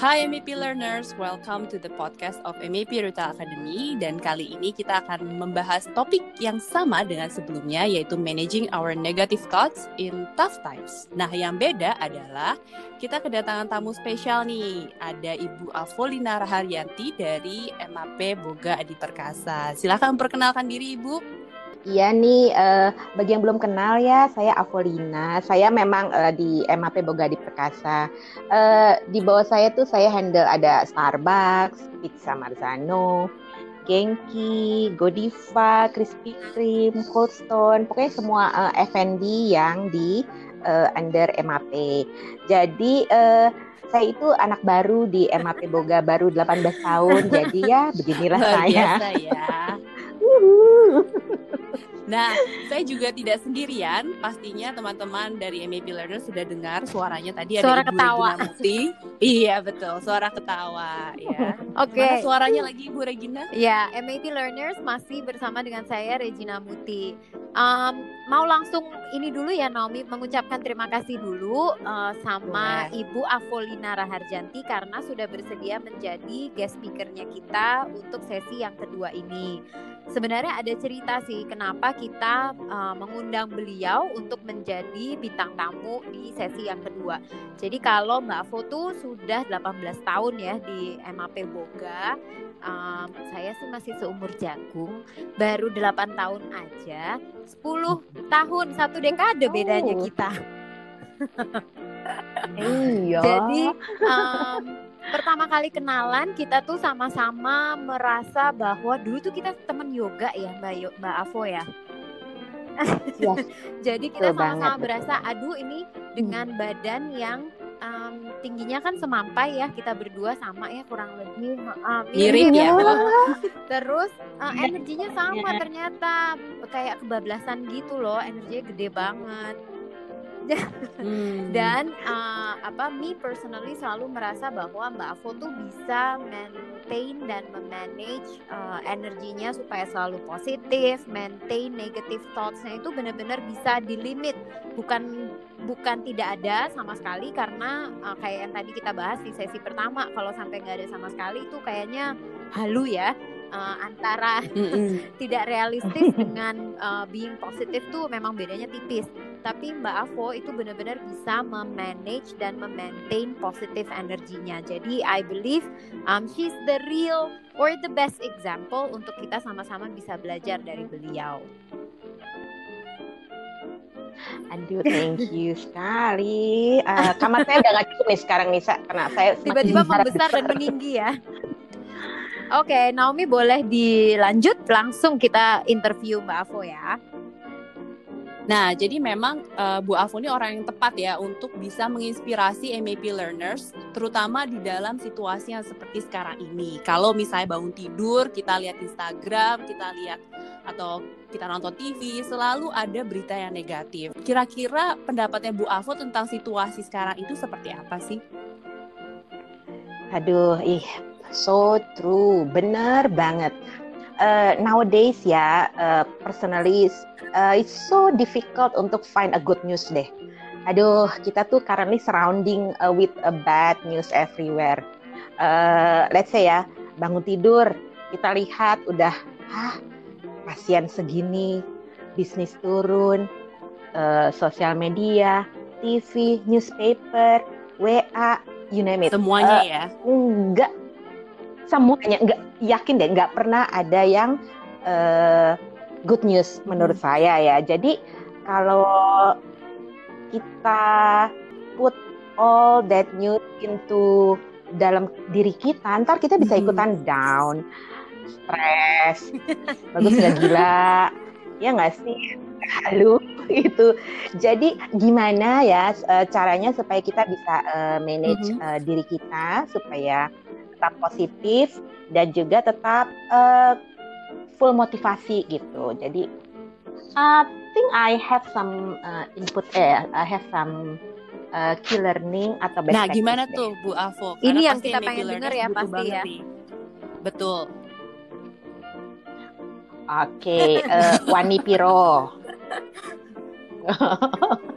Hai MEP Learners, welcome to the podcast of MEP Retail Academy dan kali ini kita akan membahas topik yang sama dengan sebelumnya yaitu managing our negative thoughts in tough times. Nah, yang beda adalah kita kedatangan tamu spesial nih. Ada Ibu Avolina Raharyanti dari MAP Boga Adi Perkasa. Silahkan perkenalkan diri Ibu. Iya nih, uh, bagi yang belum kenal ya, saya Avolina. Saya memang uh, di MAP Bogadi Perkasa. Uh, di bawah saya tuh saya handle ada Starbucks, Pizza Marzano, Genki, Godiva, Krispy Kreme, Cold Stone, pokoknya semua uh, F&B yang di uh, under MAP. Jadi uh, saya itu anak baru di MAP Boga baru 18 tahun, jadi ya beginilah saya. Biasa ya. Nah, saya juga tidak sendirian. Pastinya teman-teman dari MAP Learner sudah dengar suaranya tadi suara ada Ibu ketawa. Regina Muti. iya, betul. Suara ketawa, ya. Oke. Mana suaranya lagi Ibu Regina? Ya, MAT Learners masih bersama dengan saya Regina Muti. Um, mau langsung ini dulu ya Naomi mengucapkan terima kasih dulu uh, sama Ibu Avolina Raharjanti karena sudah bersedia menjadi guest speakernya kita untuk sesi yang kedua ini. Sebenarnya ada cerita sih kenapa kita uh, mengundang beliau untuk menjadi bintang tamu di sesi yang kedua. Jadi kalau Mbak tuh sudah 18 tahun ya di MAP Boga, um, saya sih masih seumur jagung, baru 8 tahun aja, 10 tahun, satu dekade bedanya Oh. kita. Iya. Jadi um, pertama kali kenalan kita tuh sama-sama merasa bahwa dulu tuh kita temen yoga ya Mbak Yo- Mbak Avo ya. Yes, Jadi kita sama-sama berasa aduh ini dengan badan yang um, tingginya kan semampai ya kita berdua sama ya kurang lebih uh, Mirip ya. Terus uh, Iya. energinya sama ternyata kayak kebablasan gitu loh, energinya gede banget. Hmm. Dan uh, apa me personally selalu merasa bahwa Mbak Avo tuh bisa maintain dan memanage uh, energinya supaya selalu positif, maintain negative thoughts-nya itu benar-benar bisa di limit, bukan bukan tidak ada sama sekali karena uh, kayak yang tadi kita bahas di sesi pertama kalau sampai nggak ada sama sekali itu kayaknya halu ya uh, antara Mm-mm. tidak realistis dengan uh, being positif tuh memang bedanya tipis. Tapi Mbak Avo itu benar-benar bisa memanage dan memaintain positive energinya. Jadi I believe um, she's the real or the best example untuk kita sama-sama bisa belajar dari beliau. Aduh, thank you sekali. Eh, kamar saya udah gak cukup nih sekarang nih, Sa, karena saya Tiba-tiba harap membesar dan besar. meninggi ya. Oke, Naomi boleh dilanjut langsung kita interview Mbak Avo ya. Nah, jadi memang uh, Bu Avo ini orang yang tepat ya untuk bisa menginspirasi MAP learners, terutama di dalam situasi yang seperti sekarang ini. Kalau misalnya bangun tidur, kita lihat Instagram, kita lihat atau kita nonton TV, selalu ada berita yang negatif. Kira-kira pendapatnya Bu Avo tentang situasi sekarang itu seperti apa sih? Aduh, ih, so true, bener banget. Eh, nowadays ya, eh, personally, eh, it's so difficult untuk find a good news deh. Aduh, kita tuh currently surrounding uh, with a bad news everywhere. Eh, let's say ya, bangun tidur, kita lihat udah, ah, pasien segini, bisnis turun, eh, sosial media, TV, newspaper, WA, you name it. Semuanya Eh, ya. enggak semuanya enggak yakin deh enggak pernah ada yang eh, good news menurut saya ya jadi kalau kita put all that news into dalam diri kita ntar kita bisa Mhm. ikutan down stres bagus nggak gila ya nggak sih lalu itu jadi gimana ya eh, caranya supaya kita bisa eh, manage Mhm. eh, diri kita supaya tetap positif dan juga tetap eh, full motivasi gitu jadi I think I have some uh, input eh I have some uh, key learning atau best Nah, gimana deh. tuh Bu Avo? Ini Karena yang pasti kita pengen denger ya, pasti banget ya. nih. Betul. Oke, eh, Wani Piro.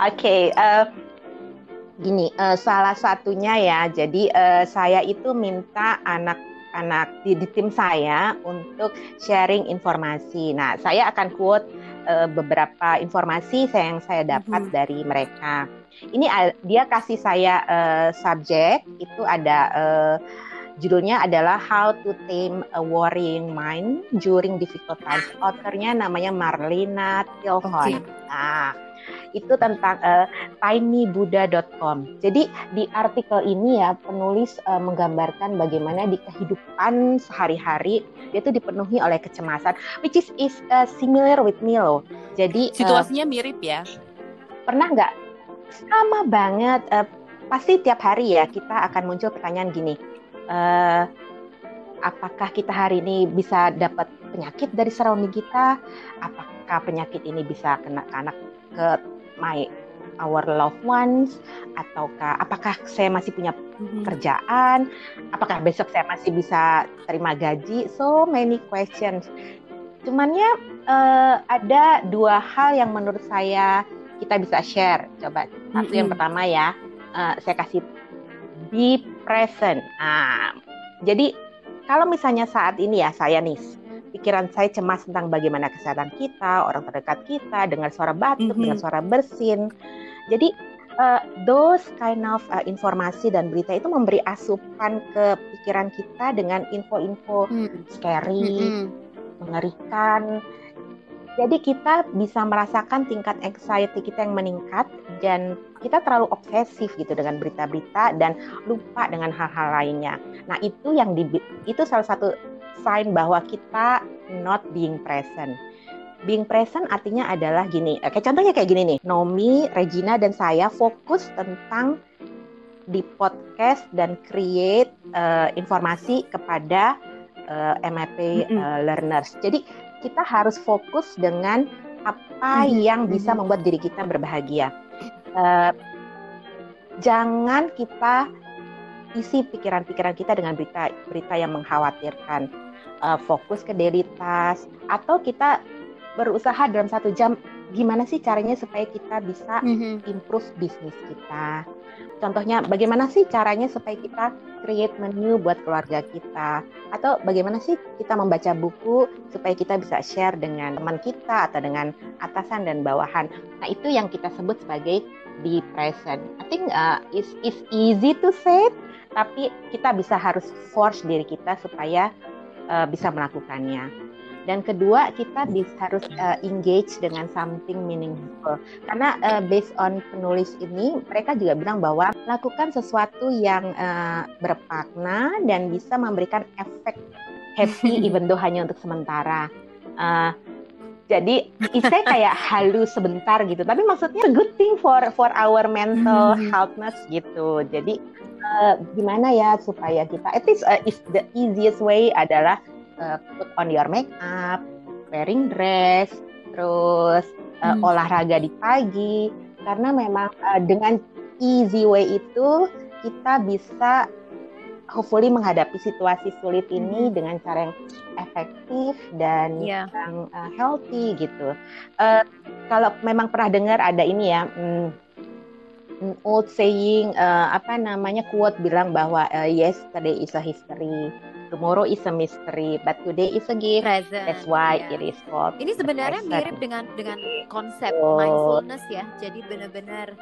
Oke, eh, gini, uh, salah satunya ya. Jadi uh, saya itu minta anak-anak di, di tim saya untuk sharing informasi. Nah, saya akan quote uh, beberapa informasi yang saya dapat mm -hmm. dari mereka. Ini dia kasih saya uh, subjek itu ada uh, judulnya adalah How to Tame a Worrying Mind During Difficult Times. Authornya namanya Marlena Tilhon. Okay. Nah, itu tentang uh, tinybuddha.com. Jadi di artikel ini ya penulis uh, menggambarkan bagaimana di kehidupan sehari-hari dia itu dipenuhi oleh kecemasan, which is is uh, similar with me loh. Jadi situasinya uh, mirip ya. Pernah nggak? Sama banget. Uh, pasti tiap hari ya kita akan muncul pertanyaan gini. Uh, apakah kita hari ini bisa dapat penyakit dari surrounding kita? Apakah penyakit ini bisa kena ke anak ke my our loved ones ataukah apakah saya masih punya mm-hmm. kerjaan apakah besok saya masih bisa terima gaji so many questions cuman ya uh, ada dua hal yang menurut saya kita bisa share coba satu mm-hmm. yang pertama ya uh, saya kasih be present nah jadi kalau misalnya saat ini ya saya nih pikiran saya cemas tentang bagaimana kesehatan kita, orang terdekat kita, dengan suara batuk, mm -hmm. dengan suara bersin. Jadi uh, those kind of uh, informasi dan berita itu memberi asupan ke pikiran kita dengan info-info mm. scary, mm -hmm. mengerikan. Jadi kita bisa merasakan tingkat anxiety kita yang meningkat dan kita terlalu obsesif gitu dengan berita-berita dan lupa dengan hal-hal lainnya. Nah itu yang di, itu salah satu sign bahwa kita not being present. Being present artinya adalah gini, eh, kayak contohnya kayak gini nih, Nomi, Regina dan saya fokus tentang di podcast dan create uh, informasi kepada uh, eh, MIP mm -hmm. uh, learners. Jadi kita harus fokus dengan apa mm -hmm. yang bisa membuat diri kita berbahagia. Uh, jangan kita isi pikiran-pikiran kita dengan berita-berita yang mengkhawatirkan uh, fokus ke daily task atau kita berusaha dalam satu jam gimana sih caranya supaya kita bisa mm-hmm. improve bisnis kita. Contohnya bagaimana sih caranya supaya kita create menu buat keluarga kita atau bagaimana sih kita membaca buku supaya kita bisa share dengan teman kita atau dengan atasan dan bawahan. Nah, itu yang kita sebut sebagai be present. I think uh, it's, it's easy to say, tapi kita bisa harus force diri kita supaya uh, bisa melakukannya. Dan kedua, kita bisa, harus uh, engage dengan something meaningful. Karena uh, based on penulis ini, mereka juga bilang bahwa lakukan sesuatu yang uh, bermakna dan bisa memberikan efek happy even though hanya untuk sementara. Uh, jadi saya kayak halus sebentar gitu, tapi maksudnya good thing for for our mental hmm. healthness gitu. Jadi uh, gimana ya supaya kita at least uh, is the easiest way adalah uh, put on your makeup, wearing dress, terus uh, hmm. olahraga di pagi karena memang uh, dengan easy way itu kita bisa hopefully menghadapi situasi sulit ini hmm. dengan cara yang efektif dan yeah. yang uh, healthy gitu. Uh, kalau memang pernah dengar ada ini ya. Hmm, old saying uh, apa namanya quote bilang bahwa uh, yesterday is a history tomorrow is a mystery, but today is a gift. Present, That's why yeah. it is called. Ini sebenarnya mirip dengan dengan konsep oh. mindfulness ya. Jadi benar-benar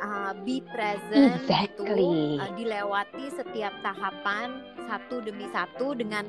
uh, be present exactly. itu uh, dilewati setiap tahapan satu demi satu dengan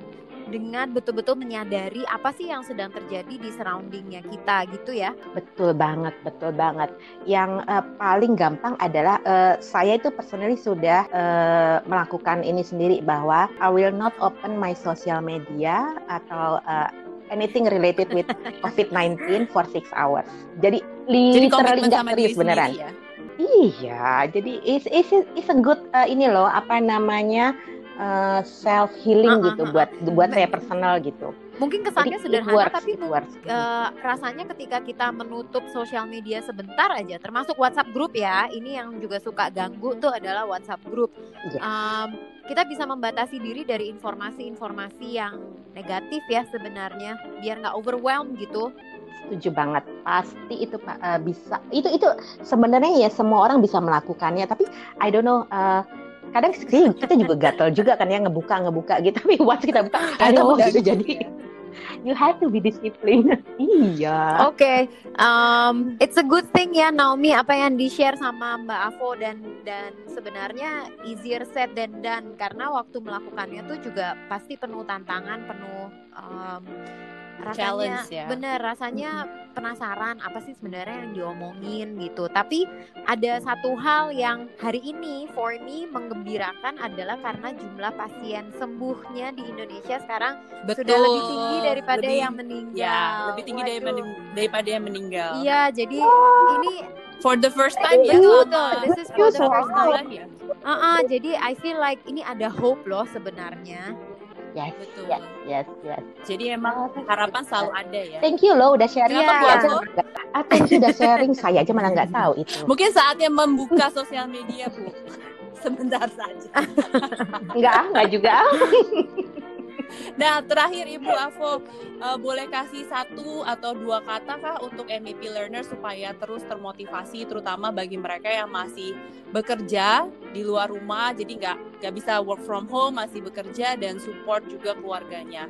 dengan betul-betul menyadari apa sih yang sedang terjadi di surroundingnya kita gitu ya betul banget betul banget yang uh, paling gampang adalah uh, saya itu personally sudah uh, melakukan ini sendiri bahwa I will not open my social media atau uh, anything related with COVID-19 for six hours. Jadi literally nggak serius beneran. Ya? Iya, jadi is is is a good uh, ini loh apa namanya uh, self healing uh, gitu uh, buat uh, buat saya personal gitu. Mungkin kesannya Jadi, sederhana works, tapi uh, rasanya ketika kita menutup sosial media sebentar aja, termasuk WhatsApp grup ya, ini yang juga suka ganggu tuh adalah WhatsApp grup. Yes. Um, kita bisa membatasi diri dari informasi-informasi yang negatif ya sebenarnya, biar nggak overwhelm gitu. Setuju banget. Pasti itu uh, bisa. Itu itu sebenarnya ya semua orang bisa melakukannya. Tapi I don't know. Uh, kadang kita juga gatel juga kan ya ngebuka ngebuka gitu. Tapi once kita buka, aduh gitu jadi you have to be disciplined. iya. Oke, okay. um, it's a good thing ya Naomi apa yang di share sama Mbak Avo dan dan sebenarnya easier said than done karena waktu melakukannya tuh juga pasti penuh tantangan, penuh um, rasanya Challenge, ya. bener rasanya penasaran apa sih sebenarnya yang diomongin gitu tapi ada satu hal yang hari ini for me menggembirakan adalah karena jumlah pasien sembuhnya di Indonesia sekarang Betul. sudah lebih tinggi daripada lebih, yang meninggal ya lebih tinggi daripada daripada yang meninggal iya jadi oh. ini for the first time ya betul this is for the first time ya uh -uh, jadi I feel like ini ada hope loh sebenarnya Yes, Betul. yes, yes, yes. Jadi emang harapan selalu ada ya. Thank you loh udah sharing. Yeah. Aku aja ah, thank you udah sharing. Saya aja mana nggak tahu itu. Mungkin saatnya membuka sosial media bu. Sebentar saja. enggak, enggak juga. Nah, terakhir Ibu Avo, uh, boleh kasih satu atau dua kata kah untuk MEP learner supaya terus termotivasi, terutama bagi mereka yang masih bekerja di luar rumah, jadi nggak nggak bisa work from home, masih bekerja dan support juga keluarganya.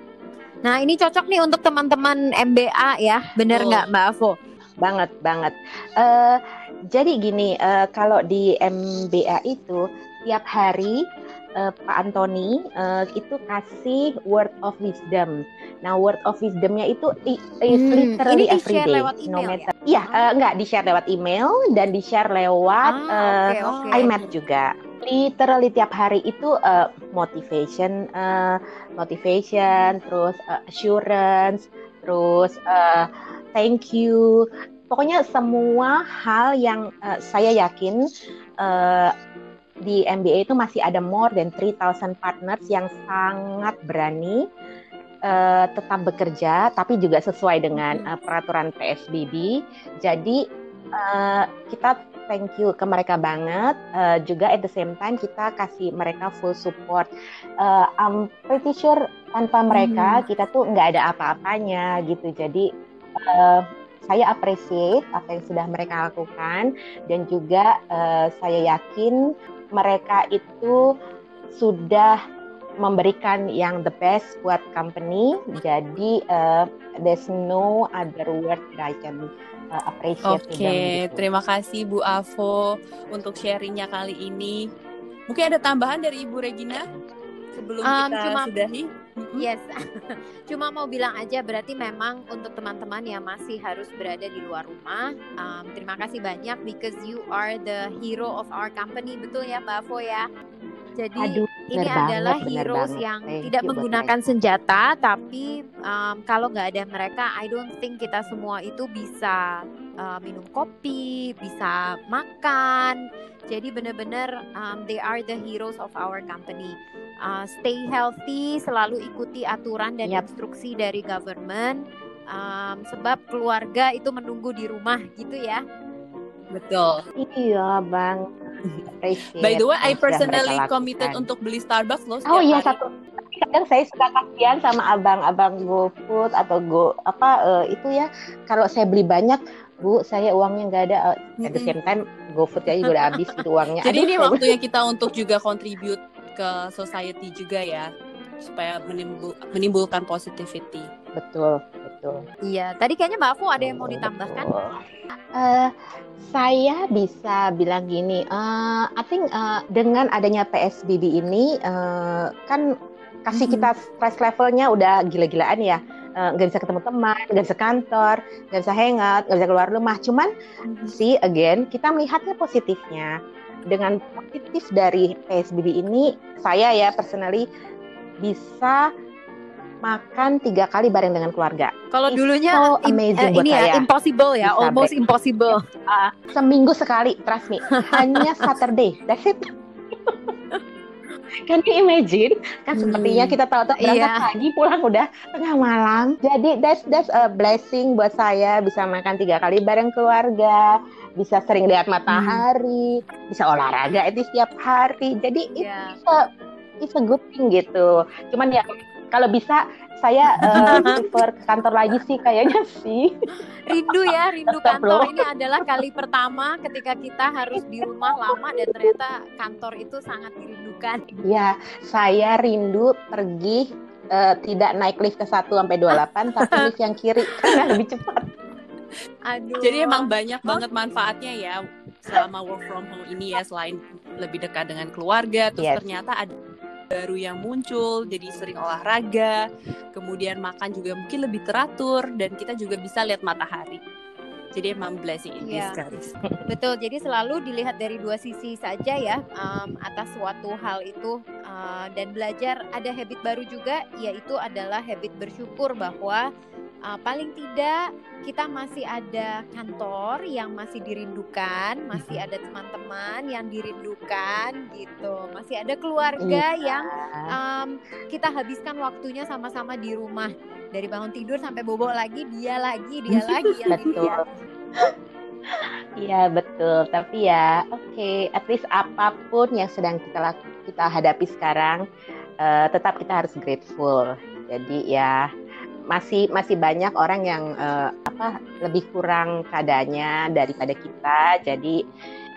Nah, ini cocok nih untuk teman-teman MBA ya, bener nggak oh. Mbak Avo? Banget, banget. Uh, jadi gini, uh, kalau di MBA itu tiap hari uh, Pak Antoni uh, itu kasih word of wisdom. Nah, word of wisdomnya itu is hmm, literally ini every day. lewat email, no matter. Ya? Iya, uh, enggak di share lewat email dan di share lewat ah, uh, okay, okay. iMap juga. Literally tiap hari itu uh, motivation, uh, motivation, terus uh, assurance, terus uh, thank you. Pokoknya semua hal yang uh, saya yakin uh, di MBA itu masih ada more than 3000 partners yang sangat berani uh, tetap bekerja tapi juga sesuai dengan uh, peraturan PSBB. Jadi uh, kita thank you ke mereka banget. Uh, juga at the same time kita kasih mereka full support. Uh, I'm pretty sure tanpa mereka hmm. kita tuh nggak ada apa-apanya gitu. Jadi uh, saya appreciate apa yang sudah mereka lakukan dan juga uh, saya yakin mereka itu sudah memberikan yang the best buat company. Jadi uh, there's no other word that I can uh, appreciate. Oke, okay, gitu. terima kasih Bu Avo untuk sharingnya kali ini. Mungkin ada tambahan dari Ibu Regina sebelum um, kita cuma, sudahi. Yes, cuma mau bilang aja berarti memang untuk teman-teman yang masih harus berada di luar rumah, um, terima kasih banyak because you are the hero of our company, betul ya Mbak Avo ya. Jadi Aduh, ini adalah banget, heroes banget. yang Thank tidak menggunakan senjata, tapi um, kalau nggak ada mereka, I don't think kita semua itu bisa uh, minum kopi, bisa makan. Jadi benar-benar um, they are the heroes of our company uh, stay healthy, selalu ikuti aturan dan yep. instruksi dari government. Um, sebab keluarga itu menunggu di rumah gitu ya. Betul. Iya, Bang. By the way, I personally committed untuk beli Starbucks loh. Oh iya satu. Kadang saya suka kasihan sama abang-abang GoFood atau Go apa uh, itu ya. Kalau saya beli banyak, Bu, saya uangnya nggak ada. Uh, at the same time, GoFood ya juga udah habis itu uangnya. Jadi Aduh, ini waktunya kita untuk juga contribute ke society juga ya supaya menimbul, menimbulkan positivity. Betul, betul. Iya, tadi kayaknya Mbak Fu ada yang mau ditambahkan. Uh, saya bisa bilang gini, uh, I think uh, dengan adanya PSBB ini uh, kan kasih mm -hmm. kita stress levelnya udah gila-gilaan ya nggak uh, bisa ketemu teman, nggak bisa kantor, nggak bisa hangout, nggak bisa keluar rumah. Cuman mm -hmm. see again kita melihatnya positifnya dengan positif dari PSBB ini saya ya personally bisa makan tiga kali bareng dengan keluarga. Kalau dulunya so amazing uh, ini ya saya. impossible ya, bisa almost break. impossible. Uh, seminggu sekali, trust me. Hanya Saturday, that's it. Can you imagine? Kan hmm. sepertinya kita tahu tuh berangkat yeah. pagi pulang udah tengah malam. Jadi that's that's a blessing buat saya bisa makan tiga kali bareng keluarga bisa sering lihat matahari, hmm. bisa olahraga itu setiap hari. Jadi yeah. it's a it's a good thing gitu. Cuman ya kalau bisa saya uh, prefer kantor lagi sih kayaknya sih. Rindu ya, rindu kantor ini adalah kali pertama ketika kita harus di rumah lama dan ternyata kantor itu sangat dirindukan. Ya, saya rindu pergi uh, tidak naik lift ke 1 sampai 28 tapi lift yang kiri karena lebih cepat. Aduh. Jadi emang banyak banget manfaatnya ya selama work from home ini ya selain lebih dekat dengan keluarga terus yes. ternyata ada baru yang muncul, jadi sering olahraga, kemudian makan juga mungkin lebih teratur dan kita juga bisa lihat matahari. Jadi emang blessing in yeah. disguise. Betul. Jadi selalu dilihat dari dua sisi saja ya um, atas suatu hal itu uh, dan belajar ada habit baru juga yaitu adalah habit bersyukur bahwa uh, paling tidak kita masih ada kantor yang masih dirindukan, masih ada teman-teman yang dirindukan gitu, masih ada keluarga iya. yang um, kita habiskan waktunya sama-sama di rumah dari bangun tidur sampai bobo lagi dia lagi dia lagi yang betul. Iya betul, tapi ya oke, okay, at least apa pun yang sedang kita kita hadapi sekarang, uh, tetap kita harus grateful. Jadi ya masih masih banyak orang yang uh, apa lebih kurang keadaannya daripada kita. Jadi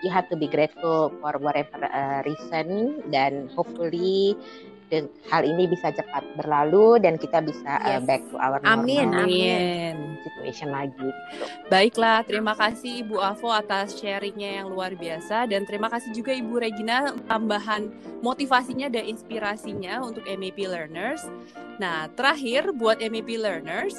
you have to be grateful for whatever uh, reason dan hopefully dan hal ini bisa cepat berlalu dan kita bisa yes. uh, back to our normal amin, amin. situation lagi. Gitu. Baiklah, terima kasih Ibu Avo atas sharingnya yang luar biasa dan terima kasih juga Ibu Regina tambahan motivasinya dan inspirasinya untuk MAP learners. Nah, terakhir buat MAP learners,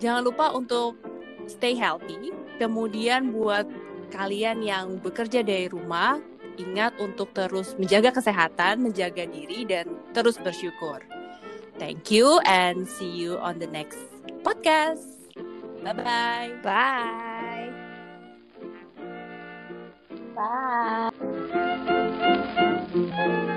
jangan lupa untuk stay healthy. Kemudian buat kalian yang bekerja dari rumah, ingat untuk terus menjaga kesehatan, menjaga diri, dan terus bersyukur. Thank you and see you on the next podcast. Bye-bye. Bye. Bye. Bye.